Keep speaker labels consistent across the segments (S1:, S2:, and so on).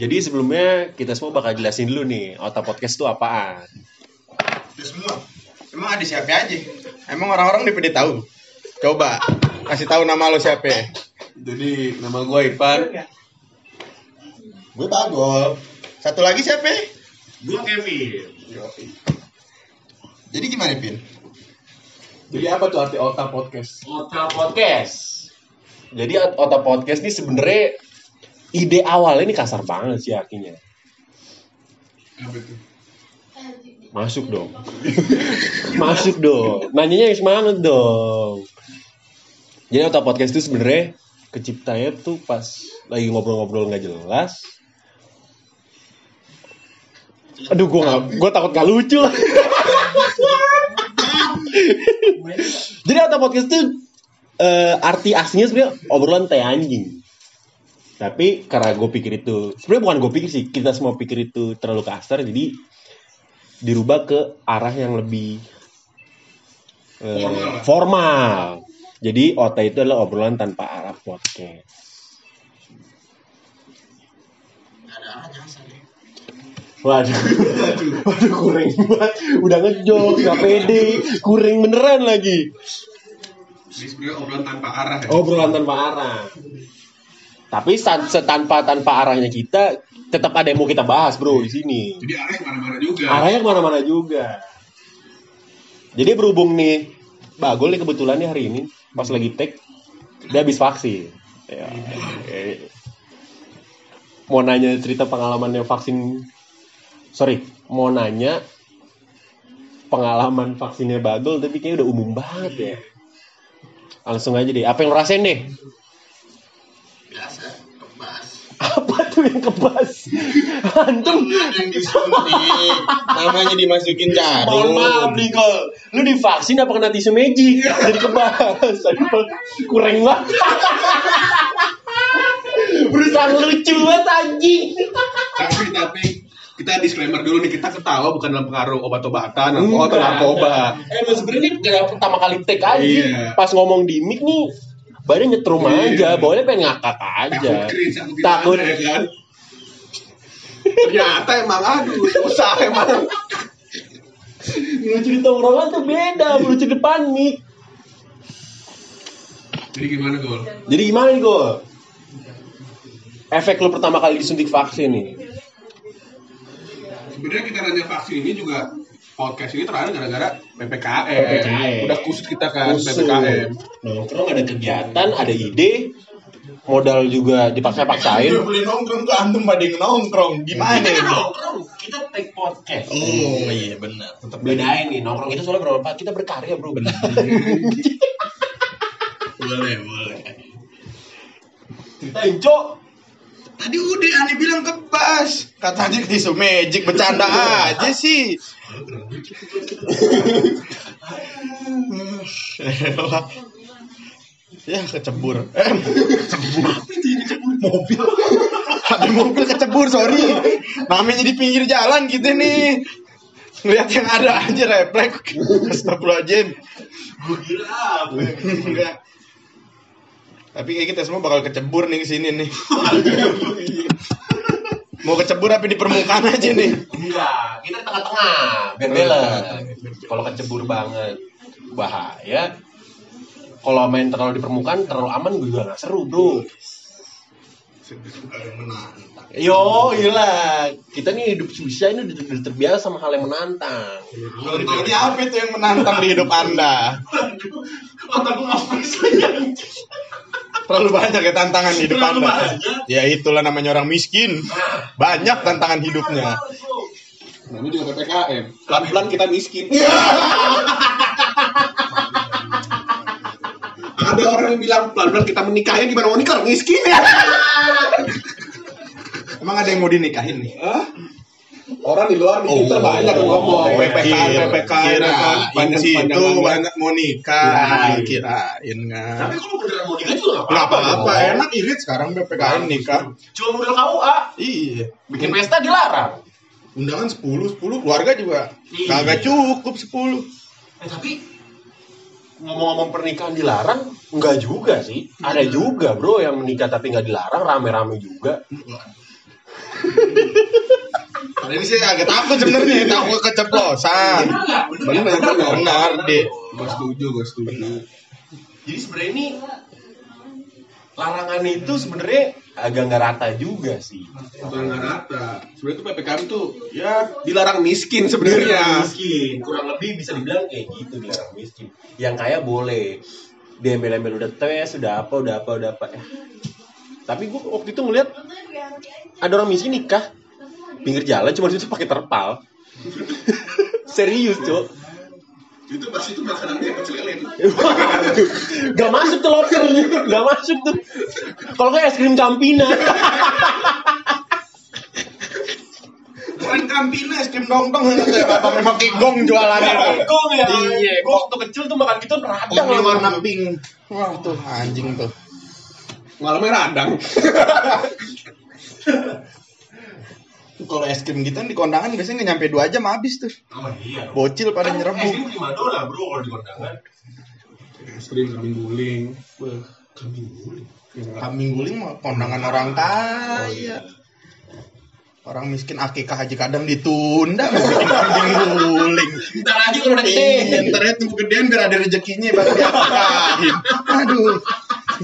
S1: Jadi sebelumnya kita semua bakal jelasin dulu nih, Ota Podcast itu apaan.
S2: Itu semua. Emang ada siapa aja? Emang orang-orang di PD tahu? Coba kasih tahu nama lo siapa?
S1: Jadi nama gue Ivan.
S2: Gue Bagol. Satu lagi siapa?
S1: Gue Kevin.
S2: Jadi gimana, Pin?
S1: Jadi apa tuh arti Ota Podcast? Ota Podcast. Jadi Ota Podcast ini sebenarnya ide awalnya ini kasar banget sih
S2: itu?
S1: Masuk dong. Masuk dong. Nanyanya yang semangat dong. Jadi Ota Podcast itu sebenarnya keciptanya tuh pas lagi ngobrol-ngobrol nggak jelas. Aduh, gue gak, gue takut gak lucu. Jadi Ota Podcast itu eh, arti aslinya sebenarnya obrolan teh anjing. Tapi karena gue pikir itu, sebenarnya bukan gue pikir sih, kita semua pikir itu terlalu kasar, jadi dirubah ke arah yang lebih eh,
S2: Formal.
S1: formal. Jadi OTA itu adalah obrolan tanpa arah podcast.
S2: Ya.
S1: Waduh, waduh kuring banget. Udah ngejok, gak pede, kuring beneran lagi.
S2: Ini sebenarnya obrolan tanpa arah ya.
S1: Obrolan tanpa arah. Tapi setanpa tanpa arahnya kita, tetap ada yang mau kita bahas bro di sini.
S2: Jadi arahnya ke mana-mana juga.
S1: Arahnya ke mana-mana juga. Jadi berhubung nih, Bagol nih kebetulan nih hari ini pas lagi take dia habis vaksin. Ya, eh, mau nanya cerita pengalamannya vaksin, sorry, mau nanya pengalaman vaksinnya Bagol tapi kayaknya udah umum banget ya. Langsung aja deh, apa yang lo rasain deh? Apa tuh yang kebas? Antum
S2: Ada yang disuntik, namanya dimasukin jarum.
S1: Mohon maaf nih Gol Lu divaksin apa kena tisu magic? Jadi kebas Kurang banget Berusaha lucu banget anjing
S2: Tapi tapi kita disclaimer dulu nih kita ketawa bukan dalam pengaruh obat-obatan atau narkoba.
S1: Eh lu sebenernya ini pertama kali take aja
S2: Iya.
S1: Pas ngomong di mic nih Badan nyetrum
S2: Iya.
S1: aja Bawahnya pengen ngakak aja
S2: Takut cringe, ya kan. Ternyata emang aduh susah emang.
S1: Lucu di tongkrongan tuh beda Lucu di depan mic
S2: Jadi gimana gol?
S1: Jadi gimana nih Gol? Efek lu pertama kali disuntik vaksin nih
S2: Sebenarnya kita nanya vaksin ini juga podcast ini terakhir gara-gara PPKM.
S1: PPKM.
S2: Udah kusut kita kan
S1: Kusut.
S2: PPKM.
S1: nongkrong ada kegiatan ada ide modal juga dipaksa-paksain
S2: beli nongkrong tuh antum pada yang nongkrong. Gimana
S1: kita
S2: ini?
S1: nongkrong kita take podcast
S2: Oh iya benar. Tetap
S1: bedain nih nongkrong itu soalnya berapa kita berkarya bro bener
S2: boleh boleh.
S1: ceritain cok
S2: Tadi udah Ani bilang kebas. Katanya tisu magic bercanda aja sih. ya kecebur. Eh, kecebur. Mobil. Ada mobil kecebur, sorry. Namanya di pinggir jalan gitu nih. Lihat yang ada aja refleks. Astagfirullahaladzim. Enggak. Tapi kayak kita semua bakal kecebur nih ke sini nih. Mau kecebur tapi di permukaan aja nih.
S1: enggak kita di tengah-tengah biar balance kalau kecebur banget bahaya. Kalau main terlalu di permukaan terlalu aman juga nggak seru bro yo gila kita nih hidup susah ini udah terbiasa sama hal yang menantang
S2: Contohnya apa itu yang menantang di hidup Anda?
S1: otak
S2: Terlalu banyak ya tantangan di hidup
S1: Terlalu
S2: Anda.
S1: banyak.
S2: Ya itulah namanya orang miskin. Banyak tantangan hidupnya. Nah, ini juga PPKM. Pelan-pelan kita miskin. Ada orang yang bilang pelan-pelan kita menikahnya gimana mau nikah miskin ya? Emang ada yang mau dinikahin nih? Orang di luar nih kita banyak yang ngomong PPKM, PPKM, kan. banyak situ banyak mau nikah, kirain kan.
S1: tapi kalau beneran mau nikah juga
S2: Nggak
S1: nggak
S2: apa-apa,
S1: dong.
S2: enak irit sekarang PPKM nikah.
S1: cuma model KUA
S2: Iya.
S1: bikin pesta dilarang
S2: Undangan 10, 10 keluarga juga
S1: Iya.
S2: kagak cukup 10.
S1: Eh tapi ngomong-ngomong pernikahan dilarang, enggak juga sih. Ada juga bro yang menikah tapi nggak dilarang, rame-rame juga.
S2: Nah, ini sih agak takut sebenarnya, takut keceplosan. Benar, benar, benar, deh.
S3: Gue setuju, gue setuju.
S1: Jadi sebenarnya ini larangan itu sebenarnya agak nggak rata juga sih.
S3: Bukan nggak rata. Sebenarnya tuh PPKM tuh ya dilarang miskin sebenarnya.
S1: miskin kurang lebih bisa dibilang kayak gitu dilarang miskin yang kaya boleh diambil-ambil udah tes udah apa udah apa udah apa Eh, tapi gua waktu itu ngeliat ada orang miskin nikah. Pinggir jalan cuma itu pakai terpal. Serius cok
S3: Itu pas itu makanannya pecel lele.
S1: gak masuk tuh lobster gak masuk tuh. Kalau kayak es krim campina
S2: Keren Campina, es krim dongdong. Apa memang kigong jualannya tuh.
S1: Gong ya
S2: Iya,
S1: gua waktu kecil tuh makan gitu radang
S2: Yang warna pink. Wah, tuh anjing tuh.
S3: Malamnya radang.
S2: Kalau es krim gitu di kondangan biasanya nggak nyampe 2 jam habis tuh.
S1: Oh iya.
S2: Bocil pada
S1: Kan es krim prima dona bro kalau di kondangan.
S3: Es krim kambing guling.
S1: Kambing guling.
S2: Kambing guling mah kondangan orang kaya. Orang miskin akikah haji kadang ditunda mau bikin kambing guling.
S1: Ntar lagi kalau udah gede.
S2: Ntar ya tunggu gedean biar ada rezekinya baru diakikahin. Aduh.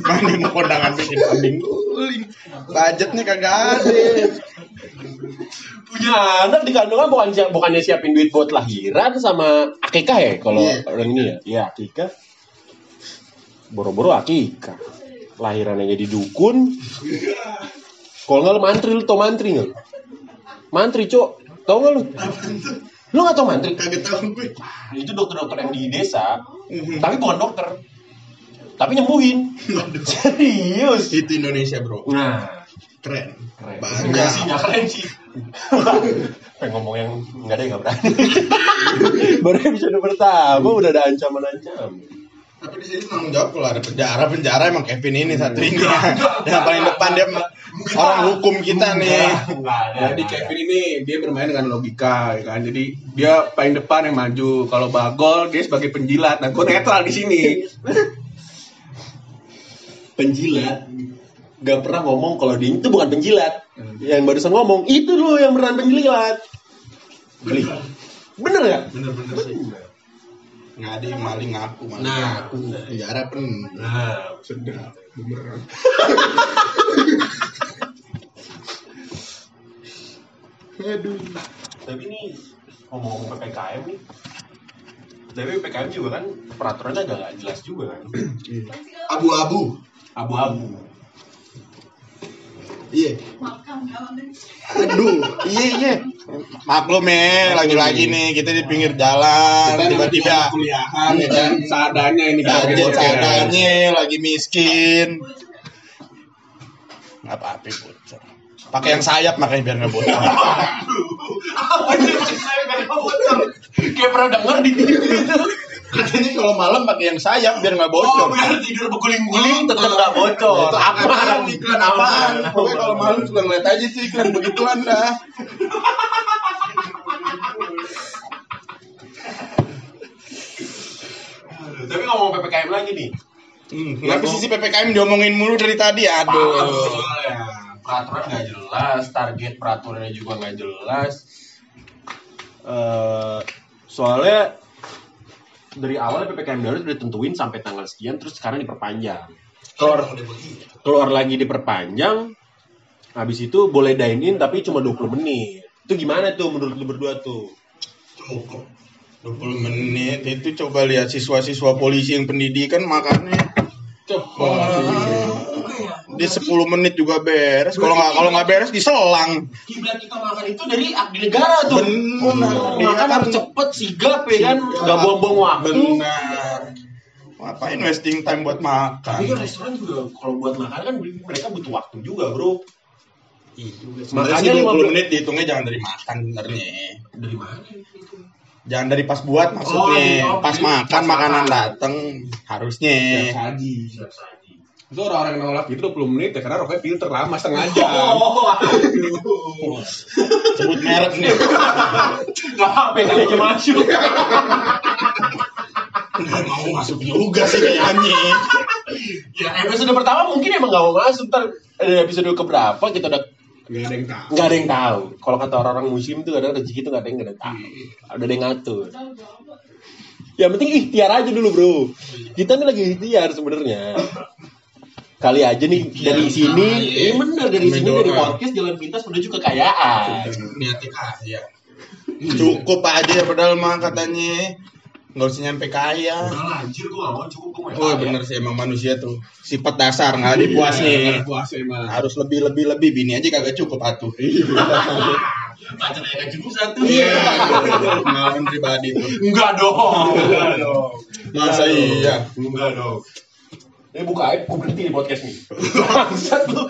S2: Mana mau kondangan bikin kambing guling. Budgetnya kagak ada.
S1: Punya anak di kandungan bukan siap, bukannya siapin duit buat lahiran sama akikah ya kalau
S2: Iya.
S1: orang ini ya. Iya akikah. Boro-boro akikah. Lahirannya jadi dukun. Kalau nggak mantri lu tau mantri nggak? Mantri cok, tau nggak lu? Lu nggak tau mantri?
S2: Kagak tahu gue.
S1: Itu dokter-dokter yang di desa, tapi bukan dokter, tapi nyembuhin. Serius.
S2: Itu Indonesia, Bro.
S1: Nah,
S2: Keren.
S1: keren.
S2: Banyak.
S1: Enggak sih, nggak keren sih. Pengen ngomong yang nggak ada yang nggak berani. Baru episode pertama udah ada ancaman-ancaman.
S2: Tapi di sini tanggung jawab kalau ada penjara penjara emang Kevin ini satu ini yang paling depan dia orang hukum kita nih.
S3: Jadi Kevin ini dia bermain dengan logika, ya kan. Jadi dia paling depan yang maju. Kalau Bagol dia sebagai penjilat. Nah, gue netral di sini.
S1: penjilat gak pernah ngomong kalau dia itu bukan penjilat yang barusan ngomong itu loh yang beneran penjilat beli bener ya
S2: Bener-bener sih. Nggak ada yang maling ngaku maling
S1: Nah.
S2: ngaku. Penjara pen.
S1: nah
S3: Sedap, beneran.
S2: Aduh.
S1: tapi ini ngomong-ngomong ppkm nih tapi ppkm juga kan peraturannya agak gak jelas juga kan
S2: Abu-abu.
S1: abu-abu
S2: Iya. Aduh, iya iya. Maklum ya, lagi-lagi nih kita di pinggir jalan, tiba-tiba
S3: tiba kuliahan ya kan. Seadanya ini bocor.
S2: seadanya, lagi miskin. Nggak apa-apa bocor. Pakai yang sayap makanya biar nggak bocor.
S1: apa sih maksud saya gak ada bocor kayak pernah denger di TV
S2: Katanya kalau malam pakai yang sayap biar nggak bocor.
S1: oh biar tidur berguling-guling tetap gak bocor
S2: Itu apaan? Iklan apaan? Pokoknya kalau malam suka ngeliat aja tuh iklan begituan dah.
S1: tapi ngomong ppkm lagi nih
S2: Hmm, kenapa sih si PPKM diomongin mulu dari tadi? Aduh.
S1: peraturan nggak jelas target peraturannya juga nggak jelas Eh, soalnya dari awal ppkm darurat udah ditentuin sampai tanggal sekian terus sekarang diperpanjang. Keluar keluar lagi diperpanjang habis itu boleh dine in tapi cuma 20 menit. Itu gimana tuh menurut lu berdua tuh?
S2: 20 menit itu coba lihat siswa-siswa polisi yang pendidikan makannya. Wah, di 10 menit juga beres. Kalau nggak kalau nggak beres diselang.
S1: kiblat kita makan itu dari di negara tuh
S2: Bener.
S1: makan
S2: Dia kan-
S1: harus cepet sigap ya kan nggak buang-buang waktu
S2: Benar. Ngapain wasting time buat
S1: Tapi kan
S2: makan?
S1: restoran juga kalau buat makan kan mereka butuh waktu juga bro.
S2: Sih
S1: Makanya
S2: 20
S1: 15
S2: menit dihitungnya jangan dari makan sebenarnya.
S1: Dari mana?
S2: Jangan dari pas buat maksudnya.
S1: Oh,
S2: Pas
S1: jadi
S2: makan
S1: pas
S2: makanan
S1: makan.
S2: dateng harusnya.
S3: Siap saji.
S1: Siap saji.
S3: Itu orang-orang yang nolak itu 20 menit ya karena rokoknya filter lama setengah jam.
S1: Oh, aduh.
S2: Sebut merek nih.
S1: Gak apa kali aja masuk.
S2: Nggak mau masuk juga sih kayaknya.
S1: Ya episode pertama mungkin emang gak mau masuk. Ntar episode keberapa kita udah
S3: Nggak ada yang tahu.
S1: nggak ada yang tahu kalau kata orang-orang musim tuh ada rezeki itu nggak ada yang nggak ada yang tahu ada yang ngatur yang penting ikhtiar aja dulu bro kita nih lagi ikhtiar sebenarnya kali aja nih dari sini ini bener dari sini dari podcast jalan pintas menuju kekayaan.
S2: Niatnya kaya. Cukup aja ya padahal mah katanya nggak usah nyampe kaya.
S1: Udah lah, anjir gue gak mau cukup gue mau
S2: oh bener sih emang manusia tuh sifat dasar nggak dipuasin
S3: Puasa emang.
S2: harus lebih lebih lebih bini aja kagak cukup atuh.
S1: Pacar yang gak cukup satu.
S2: Iya. Pengalaman pribadi tuh
S1: enggak dong. Enggak dong
S2: masa iya?
S1: Enggak dong ini buka aib, gue berhenti di podcast nih Bangsat lu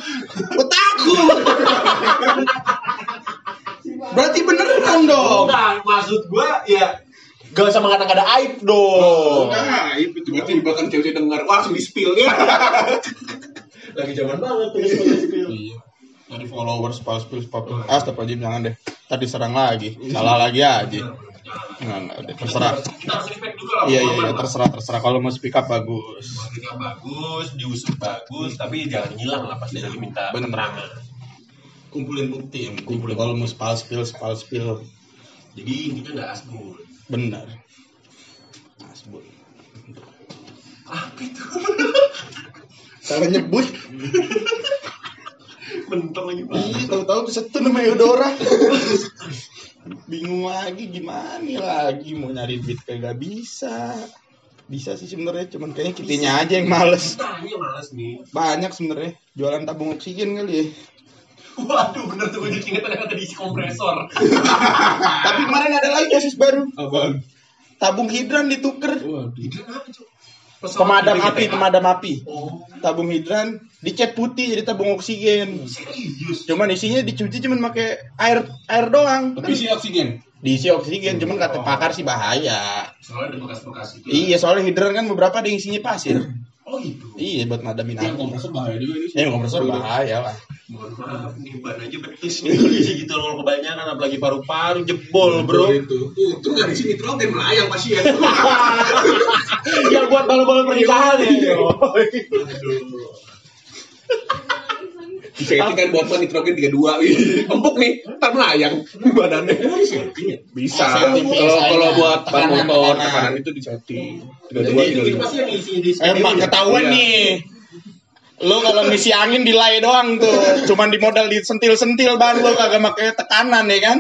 S2: Gua takut berarti beneran dong
S1: Enggak, maksud gue ya Gak usah mengatakan ada aib dong
S3: Nah, itu tiba-tiba kan cewek dengar, wah langsung di spill ya.
S1: Lagi zaman banget tuh spill
S2: Iya. Dari followers, spill, spill. Ah, stop aja jangan deh. Tadi serang lagi. Salah lagi aja. Nggak, nggak, udah terserah.
S1: Kita harus respect juga lah
S2: Iya, iya, iya, terserah, terserah. Kalau mau speak up bagus.
S1: Ketika bagus, diusut bagus, tapi jangan hilang lah pas dia lagi minta keterangan
S2: Kumpulin bukti yang kumpulin. Kalau mau spal spill, spal spill.
S1: Jadi intinya gak asbun
S2: Benar. Asbun.
S1: Apa itu?
S2: Salah nyebut.
S1: Mentong lagi
S2: Iya, tahu-tahu bisa tuh namanya Eudora. Bingung lagi gimana lagi mau nyari duit kagak bisa. Bisa sih sebenarnya, cuman kayaknya kitanya aja yang males.
S1: Tanya males nih
S2: Banyak sebenarnya jualan tabung oksigen kali ya.
S1: Waduh bener tuh gue jadi inget ada kata diisi kompresor
S2: Tapi kemarin ada lagi kasus baru.
S3: Apaan?
S2: Tabung hidran ditukar.
S3: Waduh.
S1: Hidran apa cuy?
S2: Pemadam api, pemadam api.
S1: Oh
S2: Tabung hidran dicat putih jadi tabung oksigen.
S1: serius?
S2: Cuman isinya dicuci cuman pakai air air doang.
S3: Tapi si oksigen.
S2: Diisi oksigen, cuman kata pakar sih bahaya.
S1: Soalnya ada bekas-bekas itu
S2: Iya, soalnya hidran kan beberapa ada yang isinya pasir.
S1: Oh itu
S2: Iya, buat madamin
S3: Yang
S2: api.
S3: kompresor bahaya juga ini.
S2: Ya, kompresor bahaya lah.
S1: Mohon maaf nih ban aja betis nih gitu kalau kebanyakan apalagi paru-paru jebol bro
S3: Itu. Untung dari sini nitrogen melayang pasien.
S1: yang buat balon-balon pernikahan ya
S3: Disetting kan botol nitrogen 32 empuk nih, ntar melayang badannya. Bisa.
S2: setting
S3: Kalau kalau buat ban motor
S2: tekanan.
S3: itu disetting.
S2: Jadi
S3: 32
S1: itu
S3: 35.
S1: pasti yang isinya di
S2: Emang ketahuan
S3: Iya.
S2: nih. Lo kalau ngisi angin delay doang tuh. Cuman di modal disentil-sentil ban lo kagak pakai tekanan ya kan?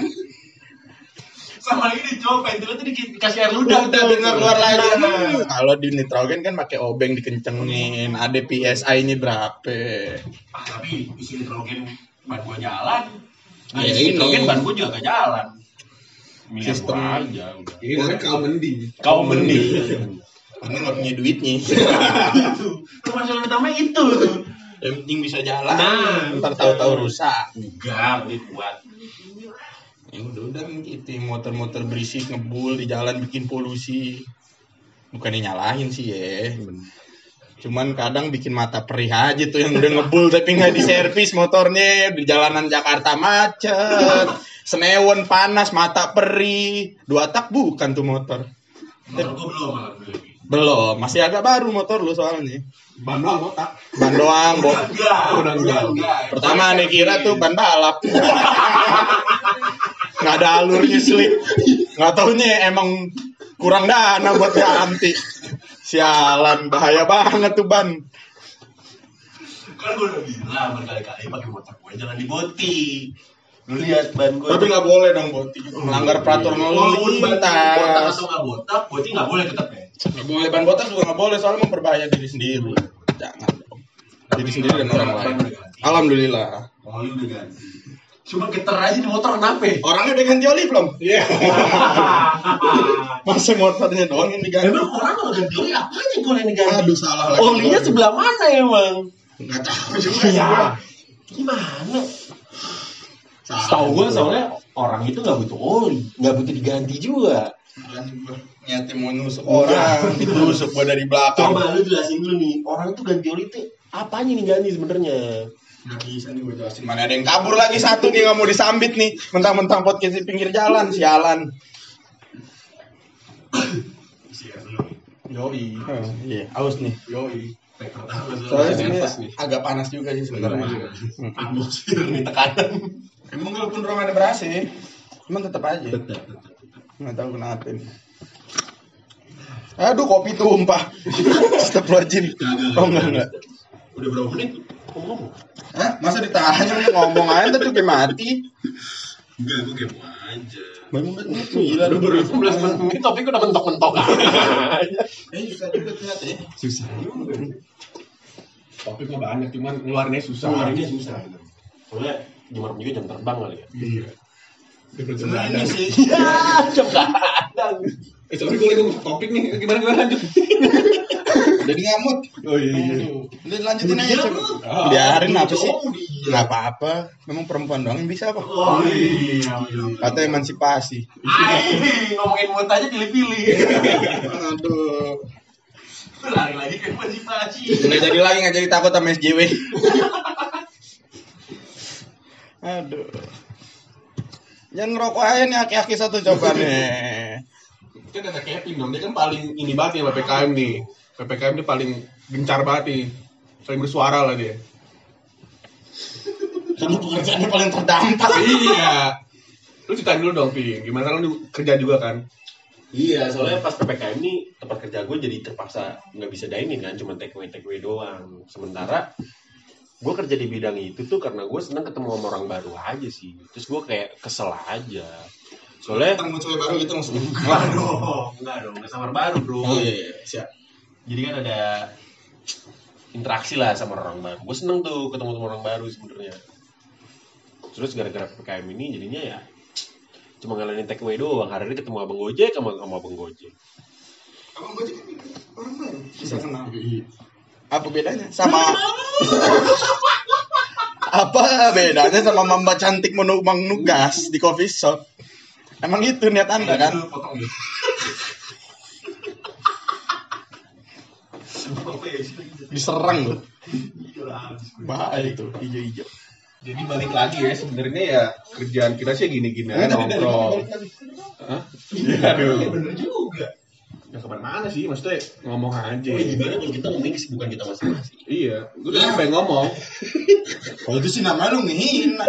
S1: Sama ini coba pentil itu di- dikasih air ludah
S2: Udah dengar keluar lagi.
S1: Nah.
S2: Kalau di nitrogen kan pakai obeng dikencengin. Ada PSI-nya berapa?
S1: ah tapi isi nitrogen ban gua jalan nah,
S2: Ya,
S1: isi
S2: ini.
S1: nitrogen ban gua juga gak jalan Milih
S2: Sistem.
S1: aja udah
S3: Ini namanya kaum mending.
S1: kau mending
S2: Karena nggak punya duitnya.
S1: itu masalah utama itu
S2: Yang penting bisa jalan.
S1: Nah.
S2: Ntar tahu-tahu rusak.
S1: enggak ini kuat
S2: Ya udah udah gitu motor-motor berisik ngebul di jalan bikin polusi. Bukannya nyalahin sih ya. Cuman kadang bikin mata perih aja tuh yang udah ngebul tapi nggak diservis motornya di jalanan Jakarta macet. Senewan panas mata perih. Dua tak bukan tuh motor.
S1: motor beli
S2: Belum, masih agak baru motor lu soalnya.
S3: Ban doang otak.
S2: Ban doang, Bo.
S1: enggak
S3: Udah enggak.
S2: Pertama nih kira tuh ban balap. Nggak ada alurnya slip. Nggak taunya emang kurang dana buat ganti. Sialan, bahaya banget tuh ban.
S1: kan gua udah bilang berkali-kali pakai motor gua jangan diboti lihat ban gua
S2: Tapi nggak boleh dong boti. Melanggar peraturan
S1: walaupun ban botak
S2: lintas.
S1: atau nggak botak boti nggak boleh tetap ya
S2: Nggak boleh ban botak juga nggak boleh soalnya memperbahaya diri sendiri. Jangan. Diri sendiri dan orang lain. Alhamdulillah.
S1: oh lu udah ganti cuma geter aja di motor kenapa ya?
S2: Orangnya udah ganti oli belum?
S3: Iya.
S2: Masa motornya doang yang diganti?
S1: Emang orang kalau ganti oli apanya yang boleh diganti?
S2: Aduh salah lagi.
S1: Olinya sebelah mana emang?
S2: Nggak tahu juga
S1: Ya,
S2: ya.
S1: gimana? Setahu gue soalnya orang itu nggak butuh oli, nggak butuh diganti juga.
S2: Nyati mau nusuk orang, ditusuk gua dari belakang.
S1: Coba lu jelasin dulu nih, orang itu ganti oli itu apanya nih ganti sebenarnya?
S3: Nggak bisa nih gue jelasin.
S2: Mana ada yang kabur lagi satu nih nggak mau disambit nih, mentang-mentang podcast di pinggir jalan, sialan. Yoi. Iya, aus nih.
S3: Yoi.
S2: Soalnya sini agak panas juga sih sebenarnya.
S3: Atmosfer nih tekanan.
S2: Emang walaupun ruangan ada ber-AC, emang tetap aja.
S3: Tetap, tetap.
S2: Nggak tahu kenapa ini. Aduh, kopi tumpah. Astagfirullahaladzim.
S3: Kagak.
S2: Oh, enggak, enggak.
S3: Udah berapa menit? Ngomong.
S2: Hah? Masa ditanya lu ngomong aja tuh kayak mati.
S3: Enggak, gue kepo aja.
S2: Baru menit gila
S3: Udah baru 15 menit topik udah mentok-mentok
S2: Eh, susah juga ternyata ya.
S3: Susah juga. Topik mah banyak, cuman ngeluarinnya susah.
S1: Ngeluarinnya susah. Soalnya Jumat juga jam terbang kali ya.
S3: Iya.
S2: Sebenarnya sih.
S1: jam kadang.
S3: Eh, sorry gue lagi ngomong topik nih. Gimana gimana lanjut?
S2: Jadi ngamut.
S3: Oh iya.
S2: Udah lanjutin aja coba.
S3: Ah,
S2: Biarin apa sih?
S1: dia.
S2: Nggak apa-apa. Memang perempuan doang yang bisa apa?
S1: Oh iya.
S2: Kata emansipasi.
S1: Ay, ngomongin mood aja pilih-pilih.
S2: Aduh.
S1: Lari lagi ke emansipasi.
S2: Nggak jadi lagi nggak jadi takut sama SJW. Aduh. Jangan ngerokok aja nih aki-aki satu coba nih.
S3: Kan ada Kevin dong, dia kan paling ini banget nih PPKM nih. PPKM dia paling gencar banget nih. Saling bersuara lah dia.
S2: Karena pekerjaannya paling terdampak.
S3: iya. Lu ceritain dulu dong, Pi. Gimana kan lu kerja juga kan?
S1: Iya, soalnya pas PPKM ini tempat kerja gue jadi terpaksa nggak bisa dining kan, cuma take away take away doang. Sementara gue kerja di bidang itu tuh karena gue seneng ketemu sama orang baru aja sih. Terus gue kayak kesel aja. Soalnya
S2: Ketemu cewek baru gitu langsung.
S1: Waduh, enggak dong, nggak samar baru bro.
S2: Oh iya, iya, siap.
S1: Jadi kan ada interaksi lah sama orang baru. Gue seneng tuh ketemu sama orang baru sebenarnya. Terus gara-gara PPKM ini jadinya ya cuma ngalahin take away doang. Hari ini ketemu abang Gojek sama, sama abang Gojek.
S2: Abang Gojek kan orang baru. Bisa kenal. Apa bedanya? Sama Apa bedanya sama Mamba cantik menumpang nugas di coffee shop? Emang itu niat Anda kan? Diserang loh. Bahaya itu, hijau-hijau.
S3: Jadi balik lagi ya, sebenarnya ya kerjaan kita sih gini-gini aja nongkrong. Hah? Iya, aduh. Ya ke mana-mana sih, maksudnya ngomong aja.
S1: Oh, gimana kalau kita ngomongin kesibukan kita masing-masing?
S3: Iya, gue udah sampai ngomong.
S2: Kalau itu sih namanya lu ngehina.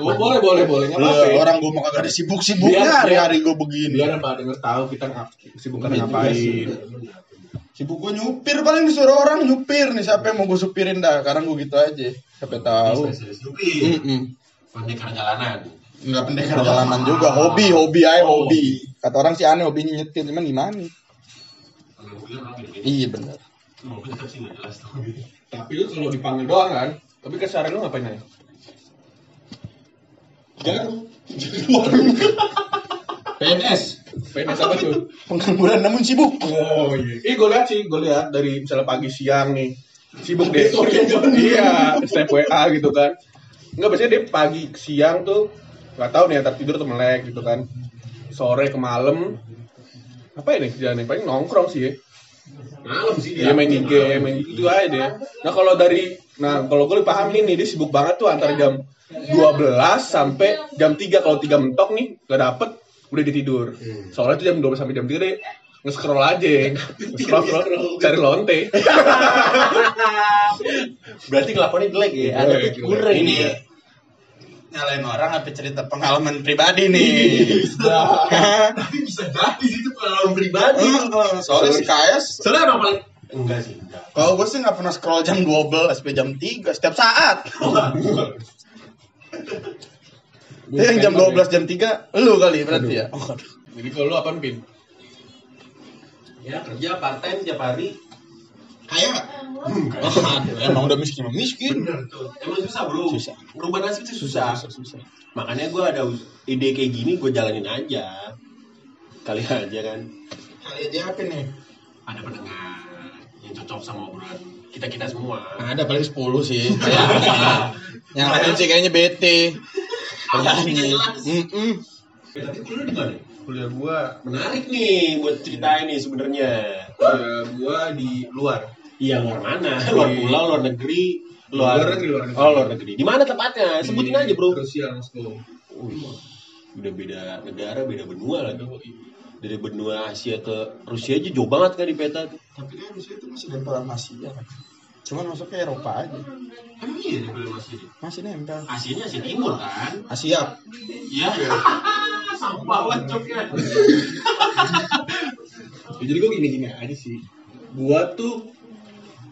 S3: Oh, boleh, boleh, boleh, nggak apa-apa.
S2: orang gua mau kagak ada sibuk-sibuknya
S3: Biar-
S2: hari-hari gua begini.
S3: Biar apa denger tahu kita kesibukan
S2: Iya,
S3: ngapain.
S2: Sibuk gua nyupir paling disuruh orang nyupir nih siapa yang mau gua supirin dah. Sekarang gua gitu aja. Siapa tahu.
S1: Spesialis Lupi,
S2: Mm-mm.
S1: pendekar jalanan.
S2: Enggak pendekar jalanan juga, hobi, hobi aja hobi. Kata orang sih aneh hobinya nyetir, cuman gimana?
S1: Beda-beda.
S2: Iya benar.
S1: Nggak tuh.
S3: Tapi lu kalau dipanggil doang kan, tapi keseharian lu ngapain aja?
S2: Jarum.
S3: PNS. PNS apa tuh?
S2: Pengangguran namun sibuk.
S3: Oh iya. Ih, gue lihat sih, gue lihat dari misalnya pagi siang nih. Sibuk deh. iya, step WA gitu kan. Enggak biasanya dia pagi siang tuh nggak tahu nih antar tidur atau melek gitu kan. Sore ke malam apa ini kerjaannya paling nongkrong sih ya.
S1: Malam sih
S3: Dia main game, main gitu aja deh. Nah kalau dari, nah kalau gue paham nih, dia sibuk banget tuh antara jam 12 sampai jam 3 kalau 3 mentok nih gak dapet udah dia tidur. Soalnya tuh jam 12 sampai jam 3 deh nge-scroll aja, nge-scroll scroll, cari lonte.
S1: Berarti kelakuannya jelek ya. Ada tuh kurang
S2: Ini
S1: ya.
S2: Nyalain orang apa cerita pengalaman pribadi nih.
S1: Tapi bisa jadi sih itu pengalaman pribadi.
S2: Soalnya si Kayas
S1: Soalnya emang paling enggak sih, enggak.
S2: kalau gue sih nggak pernah scroll jam 12 sampai jam 3 setiap saat. Dia yang jam 12 jam 3 lu kali berarti ya. Oh, aduh.
S3: Jadi kalau lu apaan, Pin?
S1: Ya kerja part time tiap hari.
S2: Kaya nggak? Oh, aduh, emang udah miskin, emang miskin.
S1: Bener tuh. Emang susah bro.
S2: Susah.
S1: Merubah nasib itu susah.
S2: susah.
S1: Makanya gue ada ide kayak gini gue jalanin aja. Kali aja kan.
S2: Kali aja apa nih?
S1: Ada pendengar yang cocok sama obrolan kita kita semua.
S2: Ada paling 10 sih. Kayaknya. Yang lain sih kayaknya bete. Kayaknya. Mm-mm.
S1: Eh, Tapi kuliah di mana?
S3: Kuliah gua,
S1: Menarik nih buat ceritain nih sebenarnya.
S3: kuliah gua di luar.
S1: Iya luar mana? Luar pulau, luar negeri, luar,
S3: Luar negeri, luar negeri.
S1: Oh luar negeri. Di mana tepatnya? Sebutin aja bro.
S3: Rusia, Moskow.
S1: Wih, udah beda negara, beda benua lagi. dari benua Asia ke Rusia aja jauh banget kan di peta tuh.
S2: Tapi kan Rusia itu masih nempel sama Asia kan. Cuman masuk ke Eropa aja.
S4: Emang iya nih belum masih.
S2: Nempel.
S4: Asianya Asia Timur kan?
S2: Asia.
S4: Iya. Sampah banget coknya.
S3: Ya, jadi gue gini-gini aja sih. Gua tuh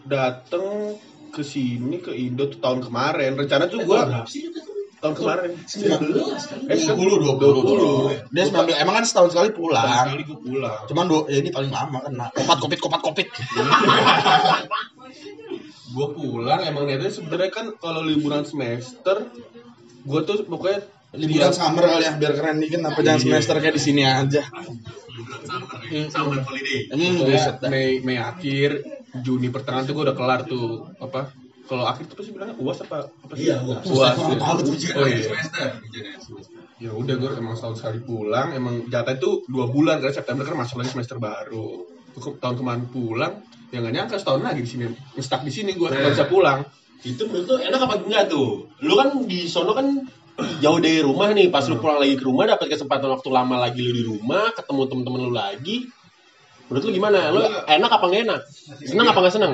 S3: dateng ke sini ke Indo tuh tahun kemarin. Rencana tuh
S4: tuh?
S3: tahun kemarin.
S4: 19 kan?
S3: Eh,
S4: 20, 20.
S3: 20.
S2: Dia 19 emang kan setahun sekali pulang.
S3: sekali gua pulang.
S2: Cuman dua, ya ini paling lama kan. Kopat kopit kopat kopit.
S3: Gua pulang emang niatnya sebenarnya kan kalau liburan semester gua tuh pokoknya
S2: Liburan summer kali ya biar keren dikit apa jangan semester kayak di sini aja.
S4: Summer holiday.
S3: Mei Mei akhir Juni pertengahan tuh gue udah kelar tuh apa kalau akhir tuh pasti bilangnya uas apa apa sih
S4: Iya, uas.
S3: uas ya. oh iya
S4: semester.
S3: ya udah gue emang setahun sekali pulang emang jatah itu dua bulan karena September kan masuk lagi semester baru tahun kemarin pulang ya nggak nyangka setahun lagi di sini ngestak di sini gue nggak bisa pulang
S1: Itu menurut lu enak apa enggak tuh? Lu kan di sono kan jauh dari rumah nih, pas lu pulang lagi ke rumah dapat kesempatan waktu lama lagi lu di rumah, ketemu temen-temen lu lagi. Menurut lu gimana? Lu enak apa enggak enak? Seneng apa enggak seneng?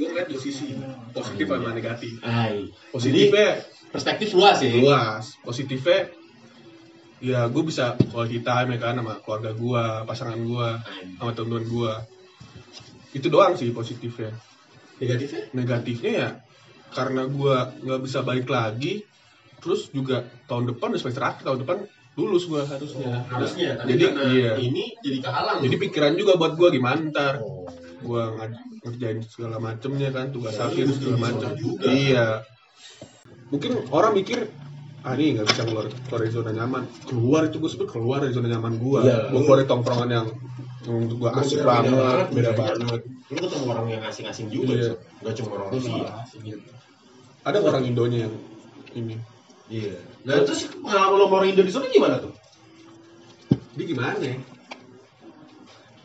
S3: gue ngeliat dua sisi positif sama negatif
S1: Ay,
S3: positifnya
S1: perspektif luas ya.
S3: luas positifnya ya gue bisa quality time ya kan sama keluarga gue pasangan gue sama teman-teman gue itu doang sih positifnya
S1: Negatifnya?
S3: negatifnya ya karena gue nggak bisa balik lagi terus juga tahun depan semester akhir tahun depan lulus gue harusnya
S4: Harusnya, tapi
S3: jadi iya
S4: ini jadi kehalang.
S3: jadi pikiran juga buat gue gimana ntar
S1: Oh.
S3: gue ngerjain segala macemnya kan tugas
S4: Ya,
S3: akhir
S4: lu
S3: segala macem
S4: bisa juga.
S3: iya mungkin orang mikir ah ini nggak bisa keluar keluar dari zona nyaman keluar itu gue sebut keluar dari zona nyaman gue
S1: Iya.
S3: gue keluar dari tongkrongan yang untuk gue asik
S1: Beda
S3: banget beda
S1: budayanya.
S3: banget
S1: Lu ketemu orang yang asing-asing juga,
S3: Iya.
S1: Nggak cuma orang Rusia.
S3: ada orang Indonya yang ini
S1: Iya. Nah, terus pengalaman lo orang Indo di sana gimana tuh?
S3: Jadi gimana ya?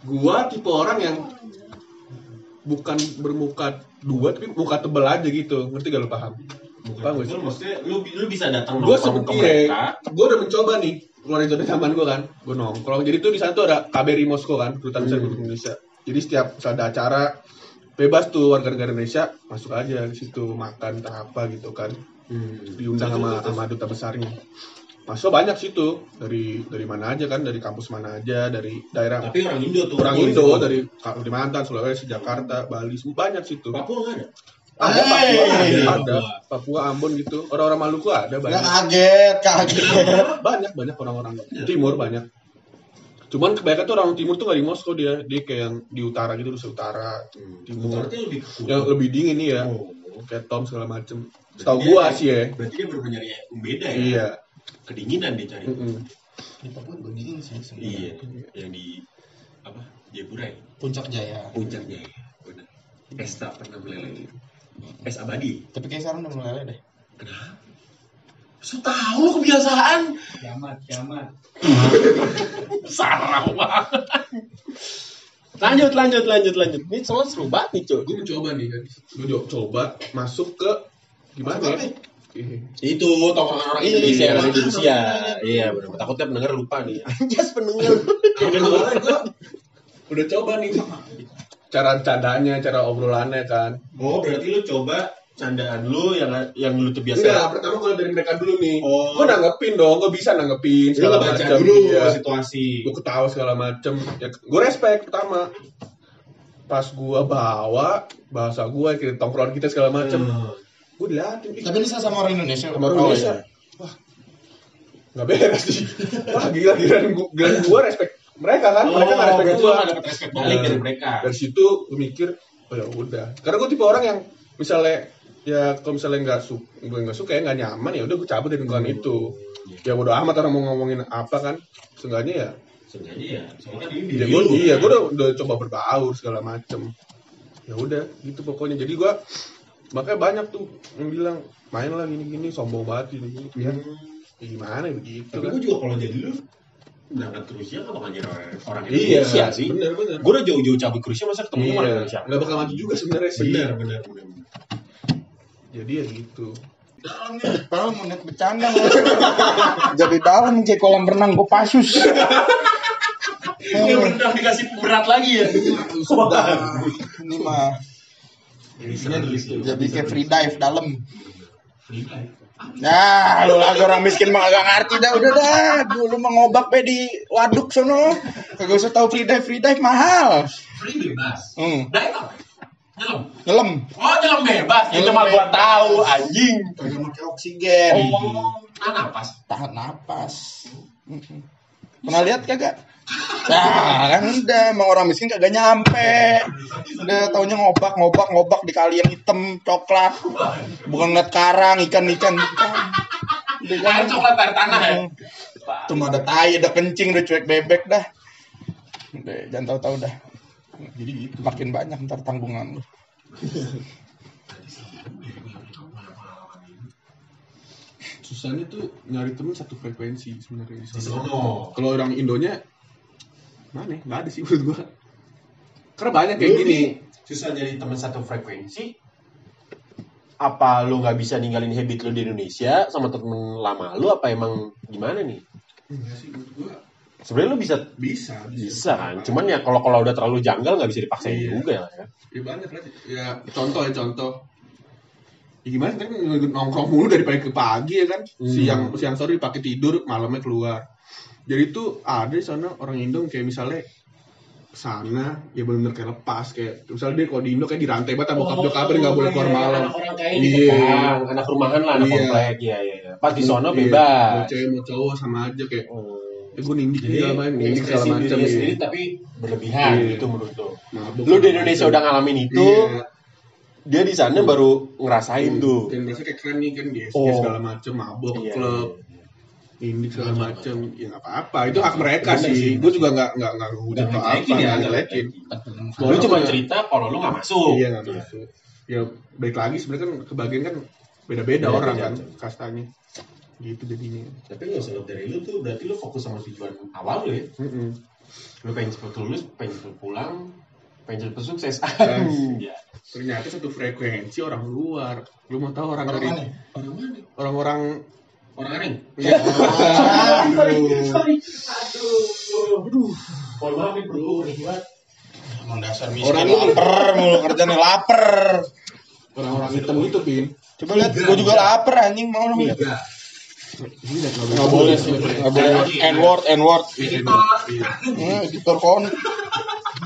S3: Gua tipe orang yang bukan bermuka dua tapi muka tebel aja gitu. Ngerti gak lo paham? Paham gak sih?
S1: Lu maksudnya lu lu bisa datang
S3: Gue
S1: ke
S3: seperti
S1: mereka.
S3: gue udah mencoba nih keluarin zona nyaman gue kan. Gue nongkrong. Jadi tuh di sana tuh ada KBRI Moskow kan, kedutaan besar Republik Indonesia. Jadi setiap ada acara bebas tuh warga negara Indonesia masuk aja ke situ makan entah apa gitu kan diundang sama sama duta besarnya masuk banyak situ dari dari mana aja kan dari kampus mana aja dari daerah
S1: Tapi orang Indo tuh.
S3: orang
S1: di
S3: Indo
S1: situ.
S3: dari Kalimantan, Sulawesi, Jakarta, Bali, semua banyak situ.
S1: Papua nggak ada.
S3: Ada Papua, ada, ada. Papua, Ambon gitu. Orang-orang Maluku ada
S2: Nggak
S3: banyak.
S2: kaget, kaget.
S3: Banyak banyak orang-orang timur banyak. Cuman kebanyakan tuh orang timur tuh nggak di Moskow dia, dia kayak yang di utara gitu, Rusia Utara, timur.
S1: Lebih ke
S3: Yang lebih dingin nih ya,
S1: Oh.
S3: kayak Tom segala macem. Setahu gua
S4: dia-
S3: sih ya.
S4: Berarti dia benar nyari yang beda ya.
S3: Iya.
S1: Kedinginan dia cari.
S3: Mm-mm.
S2: Di Papua begini sih sebenarnya.
S1: Iya. Yang di apa? Jayapura ya?
S2: Puncak Jaya.
S1: Puncaknya ya. Benar. Es tak pernah meleleh. Es abadi.
S2: Tapi kayak sekarang udah meleleh deh.
S1: Kenapa? So tahu lu kebiasaan.
S4: Kiamat, kiamat.
S1: Sarang banget. Lanjut, lanjut, lanjut, lanjut. Ini soalnya seru banget nih, Cok.
S3: Gue mencoba nih kan, gue coba masuk ke gimana ya? Iya.
S1: Itu tongkrongan orang Indonesia yang ada di Rusia. Iya, benar. Takutnya pendengar lupa nih. Anjas pendengar.
S3: Udah coba nih cara candanya, cara obrolannya kan.
S1: Oh, berarti lu coba candaan lu yang yang lu tuh biasa.
S3: Enggak, pertama kalau dari mereka dulu nih.
S1: Oh.
S3: Gue nanggepin dong, gue bisa nanggepin segala macam.
S1: dulu
S3: Iya.
S1: situasi.
S3: Gue ketawa segala macem. Ya, gue respect pertama. Pas gue bawa bahasa gue ke tongkrongan kita segala macem,
S1: Hmm.
S3: Gue diliatin. Ih,
S2: Tapi ini sama orang Indonesia.
S3: sama orang
S2: Oh,
S3: Indonesia.
S2: iya.
S3: Wah, nggak beres sih. Wah gila, gila, gila gue respect mereka kan, mereka nggak respect
S1: berarti
S3: gue.
S1: lu nggak dapet respect balik
S3: Nah,
S1: dari mereka.
S3: Dari situ gue mikir, oh ya udah. Karena gue tipe orang yang misalnya ya kalau misalnya nggak suka, gue nggak suka ya nggak nyaman ya udah gue cabut dari lingkungan itu. Ya bodo amat orang mau ngomongin apa kan, seenggaknya ya.
S1: Sengaja ya. Soalnya ini
S3: Ya gue iya, gue udah, udah coba berbaur segala macem. Ya udah, gitu pokoknya. Jadi gue makanya banyak tuh yang bilang main lah gini-gini sombong banget gini-gini. Ya, ya gimana ya begitu
S1: Tapi
S3: kan.
S1: gue juga kalau jadi lu berangkat ke Rusia gak bakal jadi orang, orang
S3: Iya,
S1: Indonesia sih.
S3: bener bener.
S1: Gue udah jauh-jauh cabut ke Rusia masa ketemu sama orang
S3: Iya,
S1: Indonesia.
S3: nggak bakal maju juga sebenarnya sih.
S1: Bener, bener, bener.
S3: Jadi ya gitu.
S2: Dalam nih, mau net bercanda? Jadi dalam kayak kolam renang Kopassus.
S4: Yang rendah dikasih berat lagi ya.
S2: Sudah. Ini mah
S4: Jadi
S2: jadi kayak free dive dalam.
S4: Free dive.
S2: Ya, lu lagi orang miskin mah kagak ngerti dah, udah dah. Dulu mah ngobak be di waduk sono. Kagak usah tahu free dive, free dive mahal.
S4: Free bebas.
S2: Hmm,
S4: Dive apa? Nyelam.
S2: nyelam.
S4: Oh, nyelam bebas.
S1: Itu mah gua tahu anjing.
S2: Kagak pakai oksigen.
S4: Oh, nah napas.
S2: Tahan napas. Mm-mm. Pernah lihat kagak? Nah, kan udah emang orang miskin kagak nyampe. Udah taunya ngobak, ngobak, ngobak di kali yang hitam, coklat. Bukan ngeliat karang, ikan-ikan bukan. Udah
S4: Air
S2: kan.
S4: coklat air tanah ya.
S2: Cuma ada tai, ada kencing, udah cuek bebek dah. Udah, jangan tahu-tahu dah.
S3: Jadi gitu.
S2: Makin banyak ntar tanggungan lu.
S3: Susahnya tuh nyari temen satu frekuensi sebenarnya di
S4: Di
S3: sana. Kalau orang Indonya mana? ya? Nggak ada sih menurut gua. Karena banyak kayak gini.
S1: susah jadi teman satu frekuensi. Apa lu nggak bisa ninggalin habit lu di Indonesia sama temen lama lu? Apa emang gimana nih?
S3: Enggak sih menurut gua
S1: Sebenarnya lu bisa
S3: bisa.
S1: bisa kan. Cuman ya kalau kalau udah terlalu janggal nggak bisa dipaksain
S3: Iya.
S1: juga ya.
S3: ya banyak lah. Ya contoh ya contoh. Ya gimana kan nongkrong mulu dari pagi ke pagi ya kan.
S1: Hmm.
S3: Siang siang sore pakai tidur, malamnya keluar. Jadi tuh ada di sana orang Indo kayak misalnya sana ya benar-benar kayak lepas kayak misalnya dia kalau di Indo kayak dirantai banget sama bokap nyokapnya nggak boleh keluar malam.
S4: Orang kayak ini.
S3: Iya.
S1: Bang, anak rumahan lah, anak
S3: Iya.
S1: komplek, iya iya. iya. Pas di sono
S3: Iya,
S1: bebas.
S3: Mau cewek mau cowok sama aja kayak
S1: Hmm.
S3: eh gue nindik
S4: Jadi
S3: segala macam, nindik segala macam ya.
S4: sendiri tapi
S1: berlebihan
S3: Iya.
S1: gitu menurut lu.
S3: Mabuk
S1: Lu di Indonesia udah ngalamin itu,
S3: Iya.
S1: dia di sana baru ngerasain tuh.
S3: Dan merasa kayak keren nih kan di SG
S1: Oh.
S3: segala macam, mabok,
S1: Iya,
S3: klub, nindik segala macam. Ya nggak apa-apa, itu hak mereka sih. Gue juga nggak nggak nggak ngehujat atau apa,
S4: ngejelekin ya,
S3: nggak
S1: iya. Lu cuma cerita kalau lu nggak masuk.
S3: Iya nggak masuk. Ya baik lagi sebenarnya kan kebagian kan beda-beda orang kan kastanya. Gitu jadinya.
S1: Tapi nggak usah lihat dari lu tuh, berarti lu fokus sama tujuan awal lu ya.
S3: Mm-mm.
S1: Lu pengen cepet lulus, pengen cepet pulang, pengen cepet sukses. Ya.
S3: Ternyata satu frekuensi orang luar. Lu mau tahu orang
S2: Orang
S3: dari orang-orang
S4: Orang aring.
S3: Iya.
S4: Sorry,
S3: Aduh.
S4: sorry. Aduh. Buat.
S2: Emang dasar
S3: Orang
S2: miskin
S3: lu-
S2: lapar mulu kerjanya lapar.
S3: orang-orang hitam itu pin.
S2: Coba lihat, gua juga lapar anjing mau dong.
S4: Tiga.
S2: Nggak boleh sih, boleh. N word, N word.
S4: Editor.
S2: Hmm, editor kon.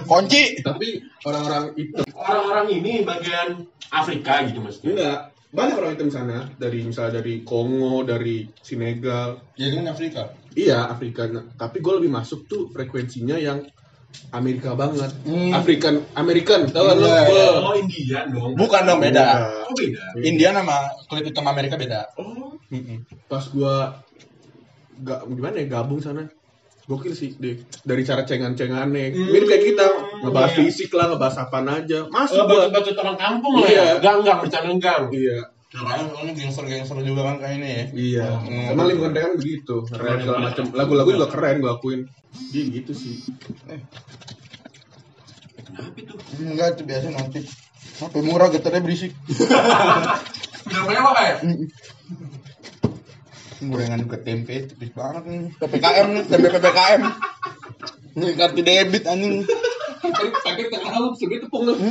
S2: Kunci.
S3: Tapi orang-orang hitam
S1: Orang-orang ini bagian Afrika gitu maksudnya.
S3: enggak banyak orang hitam sana dari misalnya dari Kongo dari Senegal
S2: Jadi kan Afrika.
S3: iya Afrika Nah, tapi gue lebih masuk tuh frekuensinya yang Amerika banget
S2: Hmm.
S3: African American tau kan lo
S2: Iya,
S4: Oh, Indian dong.
S2: Bukan dong beda.
S4: Oh, beda.
S2: India nama kulit hitam Amerika beda.
S4: Oh.
S3: pas gua gak gimana ya gabung sana gokil sih deh dari cara cengan-cengannya
S4: Hmm.
S3: mirip kayak kita ngebahas
S4: Iya.
S3: fisik lah ngebahas apaan aja masuk
S1: Oh, batu-batu orang kampung lah
S3: Iya.
S1: ya. Gang, gang, bercanda gang.
S3: iya
S2: Kirain soalnya gangster-gangster juga kan kayak ini ya.
S3: iya
S2: Hmm.
S3: emang lingkungan dia kan begitu rap segala macam lagu-lagu juga keren gua akuin dia gitu sih
S4: Kenapa itu?
S2: Enggak, itu biasa nanti. HP murah getarnya berisik.
S4: Namanya apa ya?
S2: Gorengan juga tempe tipis banget nih. PPKM nih, tempe PPKM. Ini kartu debit anjing.
S3: pakai pakai tengah lu segitu tepung lu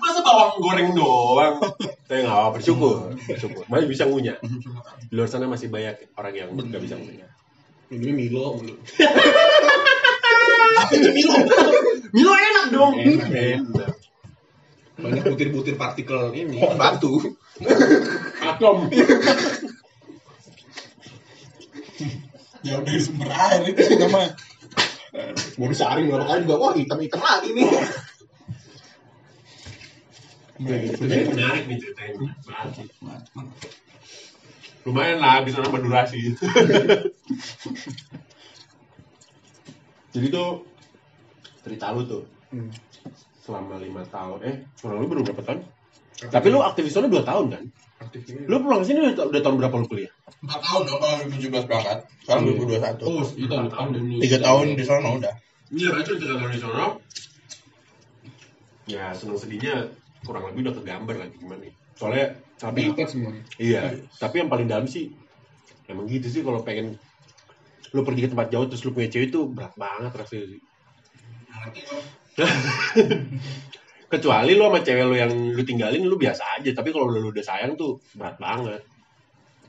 S1: Masa bawang goreng doang? Tapi nggak apa-apa, bersyukur. Bersyukur. Masih bisa ngunyah. Di luar sana masih banyak orang yang nggak bisa ngunyah.
S3: ini Milo mulu.
S1: Milo. Milo enak dong. Enak.
S3: Banyak butir-butir partikel ini batu
S1: Atom.
S2: Jauh dari sumber air itu sih namanya.
S3: mau disaring berapa kali juga wah hitam-hitam lagi nih
S1: Jadi menarik nih ceritanya. Menarik. Lumayan lah, bisa nambah durasi. Jadi tuh cerita lu tuh
S3: Hmm.
S1: Selama lima tahun, eh kurang lebih baru berapa tahun? Tapi lu aktif di sana dua tahun kan?
S3: aktif ini
S1: Lu pulang ke sini udah, udah tahun berapa lu kuliah?
S2: 4 tahun dong kalau 2017 berangkat. Sekarang 2021.
S4: Oh, itu tahun depan.
S2: Tiga tahun di sana udah.
S1: Iya, berarti tiga tahun di sana. Ya, senang sedihnya kurang lebih udah kegambar lagi gimana nih. Soalnya tapi
S3: dapat semuanya
S1: iya, tapi yang paling dalam sih emang gitu sih kalau pengen lu pergi ke tempat jauh terus lu punya cewek itu berat banget rasanya sih. Kecuali lu sama cewek lu yang lu tinggalin lu biasa aja, tapi kalau lu udah sayang tuh berat banget.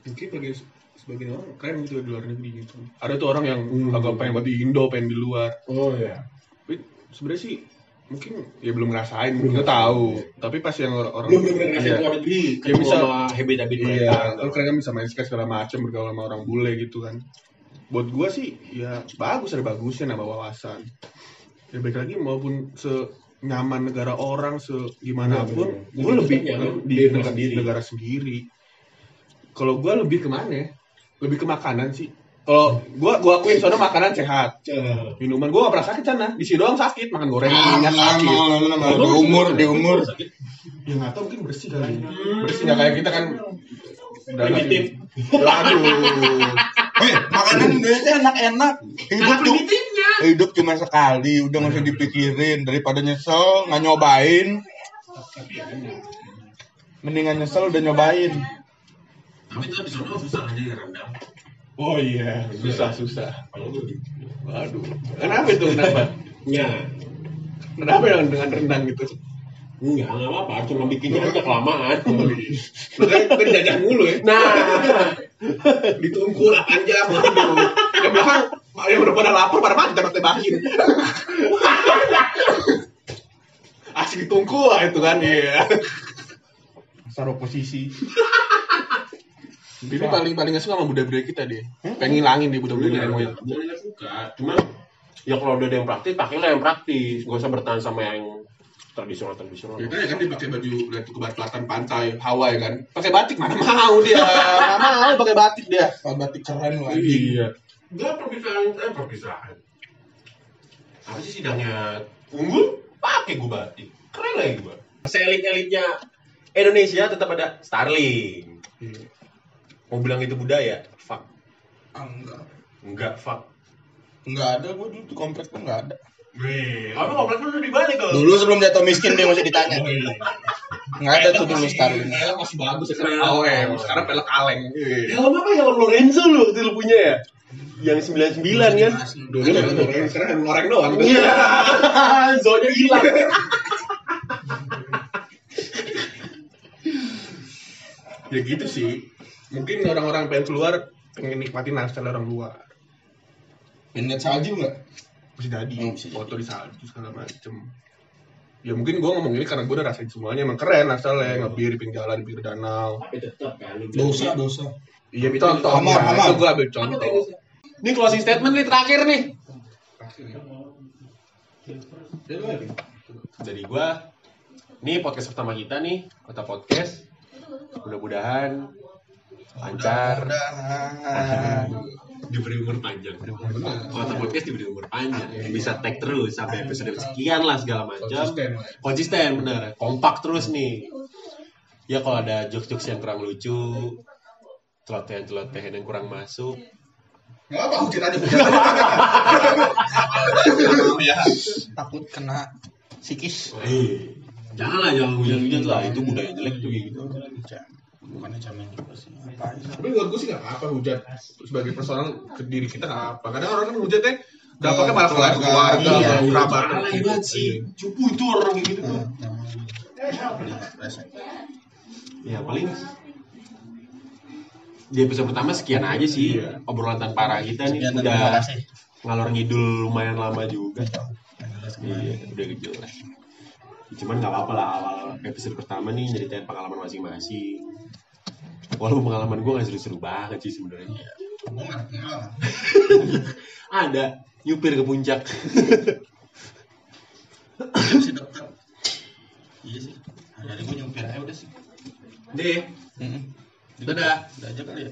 S3: mungkin bagi sebagian orang keren gitu di luar negeri gitu ada tuh orang yang agak pengen banget di Indo pengen di luar
S4: Oh iya.
S3: tapi sebenarnya sih mungkin ya belum ngerasain nggak tahu tapi pas yang orang orang
S1: Belum bener ngerasain
S3: iya.
S1: keluar negeri,
S3: Ya,
S1: ketemu
S3: bisa-
S1: sama habit-habit mereka.
S3: Iya, lu keren kan bisa main skate segala macam bergaul sama orang bule gitu kan. Buat gua sih ya bagus ada bagusnya nambah wawasan. Ya baik lagi maupun se nyaman negara orang se gimana pun,
S1: Bener, bener.
S3: gua lebih
S1: nyaman
S3: di
S1: di negara sendiri.
S3: negara sendiri. Kalau gua lebih ke mana ya? Lebih ke makanan sih. Kalau gua gua akuin soalnya makanan sehat. Minuman gua gak pernah sakit sana. Di sini doang sakit, makan goreng minyak sakit.
S2: di umur di umur
S3: Ya nggak tahu mungkin bersih kali. Bersih nggak kayak kita kan
S1: Primitif.
S3: Waduh.
S2: Hei, makanan Indonesia enak-enak hidup tuh hidup cuma sekali udah nggak usah dipikirin daripada nyesel nggak nyobain mendingan nyesel udah nyobain
S1: Tapi itu di sana susah aja ya rendang.
S3: Oh iya, susah susah. Waduh. Kenapa itu kenapa?
S1: Ya,
S3: Kenapa dengan dengan rendang gitu?
S1: enggak, enggak apa-apa, cuma bikinnya aja kelamaan.
S3: Makanya kita dijajah mulu ya.
S1: Nah,
S3: Ditunggu 8 jam. Waduh. Yang belakang yang udah pada lapar pada mati kita tembakin. Asik ditunggu lah itu kan ya. Taruh posisi. Ini paling paling gak suka sama budaya-budaya kita dia. Pengen ngilangin dia budaya-budaya yang moyang.
S1: Gue nggak suka, cuma ya kalau udah ada yang praktis, pakailah yang praktis. Gak usah bertahan sama yang tradisional tradisional.
S3: Ya kan dia pakai baju lihat ke selatan pantai Hawaii kan. Pakai batik mana mau dia. Mana mau pakai batik dia.
S2: kalau batik keren lagi
S3: Iya.
S1: Enggak perpisahan, eh perpisahan. Apa sih sidangnya unggul? Pakai gue batik. Keren lagi gue. Seelit-elitnya Indonesia tetap ada Starling.
S3: Iya.
S1: Mau bilang itu budaya? Fuck.
S2: Ah, enggak
S1: Enggak, fuck.
S2: enggak ada gua dulu di komplek tuh enggak ada
S1: Wih, kamu komplek lu di balik kalau.
S2: dulu sebelum jatuh miskin dia masih ditanya enggak ada tuh dulu Starling
S3: Pelek masih bagus ya sekarang AOM, sekarang pelek kaleng.
S1: Helm apa helm Lorenzo lu waktu lu punya ya? Yang 99 kan?
S3: Dulu kan orang sekarang orang doang.
S1: Iya. Zonya hilang.
S3: Ya gitu sih. Mungkin orang-orang pengen keluar pengen nikmatin lifestyle orang luar.
S2: pengen lihat salju enggak
S3: Bisa jadi
S2: Hmm, bisa
S3: foto di salju segala macem. Ya mungkin gue ngomong ini karena gue udah rasain semuanya emang keren lifestyle ngebir di pinggir jalan di pinggir danau.
S1: Tapi tetap kan lu
S2: dosa dosa
S3: Iya contoh.
S2: Hamar.
S3: Itu gue ambil contoh.
S1: Ini closing statement nih terakhir nih. Dari gua ini podcast pertama kita nih, Kota Podcast. Mudah-mudahan lancar, diberi umur panjang. Kota Podcast diberi umur panjang, bisa tag terus sampai episode sekian lah segala macam.
S3: Konsisten
S1: bener, kompak terus nih. Ya kalau ada jokes-jokes yang kurang lucu, celotehan-celotehan yang kurang masuk,
S3: Nggak apa hujat aja hujat aja.
S2: takut kena psikis
S1: Eh, janganlah jangan hujan-hujan lah, itu budaya jelek tuh kayak gitu.
S2: bukannya camen juga sih apa
S3: Tapi menurut gue sih nggak apa-apa hujat sebagai personal ke diri kita nggak apa. Kadang orang kan hujatnya dampaknya malah ke
S2: Keluarga.
S3: keluarga,
S2: Iya,
S3: ke
S1: iya.
S3: kerabat.
S1: Alay banget sih. Cupu itu orang gitu tuh. Ya paling di episode pertama sekian aja sih
S3: Iya.
S1: obrolan tanpa arah kita nih
S2: Sekian
S1: udah ngalor ngidul lumayan lama juga. Iya, udah jelas. Cuman nggak apa-apa lah awal episode pertama nih nyeritain pengalaman masing-masing. Walaupun pengalaman gue nggak seru-seru banget sih sebenarnya.
S2: Nggak ada.
S1: Ada nyupir ke puncak.
S2: sih dokter iya sih hari gue nyumpir aja udah sih
S1: Deh,
S2: Mm-mm.
S1: dadah.
S2: udah aja kali ya